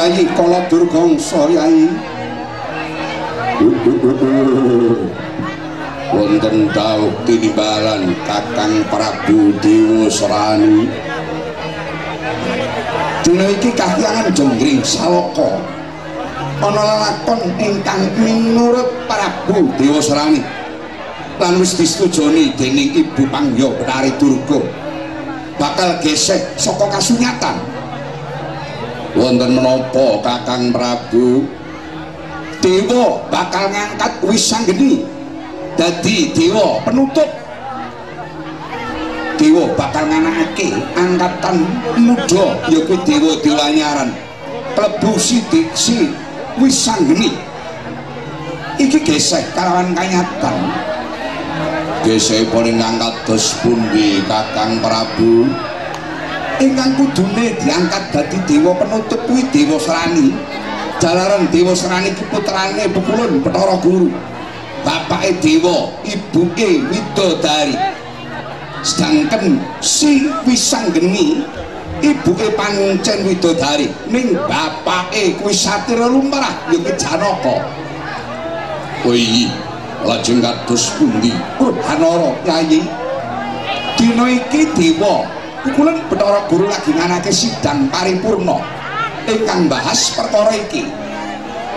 Yayi Kala Durgangsa Yayi wonten dawuh tinimbalan Kakang Prabu Dewa Serani. Dina iki kahyangan jenggring saloka ana lakon ingkang minurut Prabu Dewa Serani. Lan wis disetujoni dening Ibu Pangya Betari Durga. Bakal gesek saka kasunyatan wonten menapa Kakang Prabu? Dewa bakal ngangkat Wisanggeni dadi dewa penutup. Dewa bakal nganakake angkatan muda ya kuwi dewa dewanyaran klebu sidik si Wisanggeni. Iki gesek kalawan kanyatan. Gesek paling ngangkat dos pundi Kakang Prabu ingkang kudune diangkat dadi dewa penutup kuwi dewa Serani. Jalaran dewa Serani ki putrane Bukulun Bathara Guru. Bapake dewa ibuke Widodari. Sedangkan si Wisanggeni ibuke pancen Widodari. Ning bapake kuwi Satira Lumrah ya Janaka. Oh iya lajeng kados pundi? Hanara Yayi dina iki dewa Pukulan Bathara Guru lagi nganake sidang paripurna. Ingkang bahas perkara iki.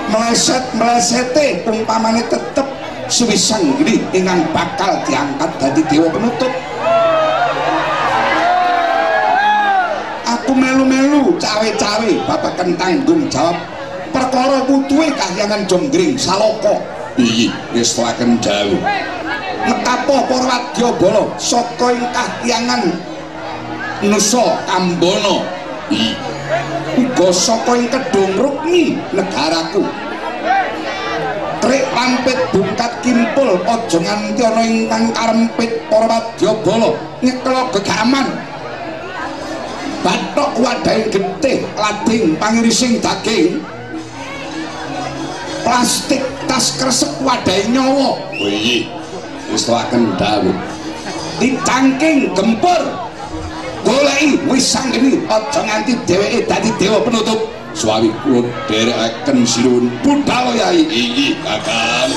Meleset melesete umpamane tetep suwisang gini ingkang bakal diangkat dadi dewa penutup. Aku melu-melu cawe-cawe bapak tanggung jawab perkara putuhe kahyangan jonggring saloko waken dawuh. Mekapo para wadyabala saka ing kahyangan Nusa Kambono uga saka ing Kedung Rukmi negaraku. Trik lampit bungkat kimpul aja nganti ana ingkang karempit para wadyabala nyeklo gegaman bathok wadahing getih lading pangirising daging. Plastik tas kresek wadahing nyawa. Iya wis waken dawuh. Dicangking gempur goleki wisanggeni aja nganti dheweke dadi dewa penutup. Suwi kula derekaken sinuwun budal yai iki kakang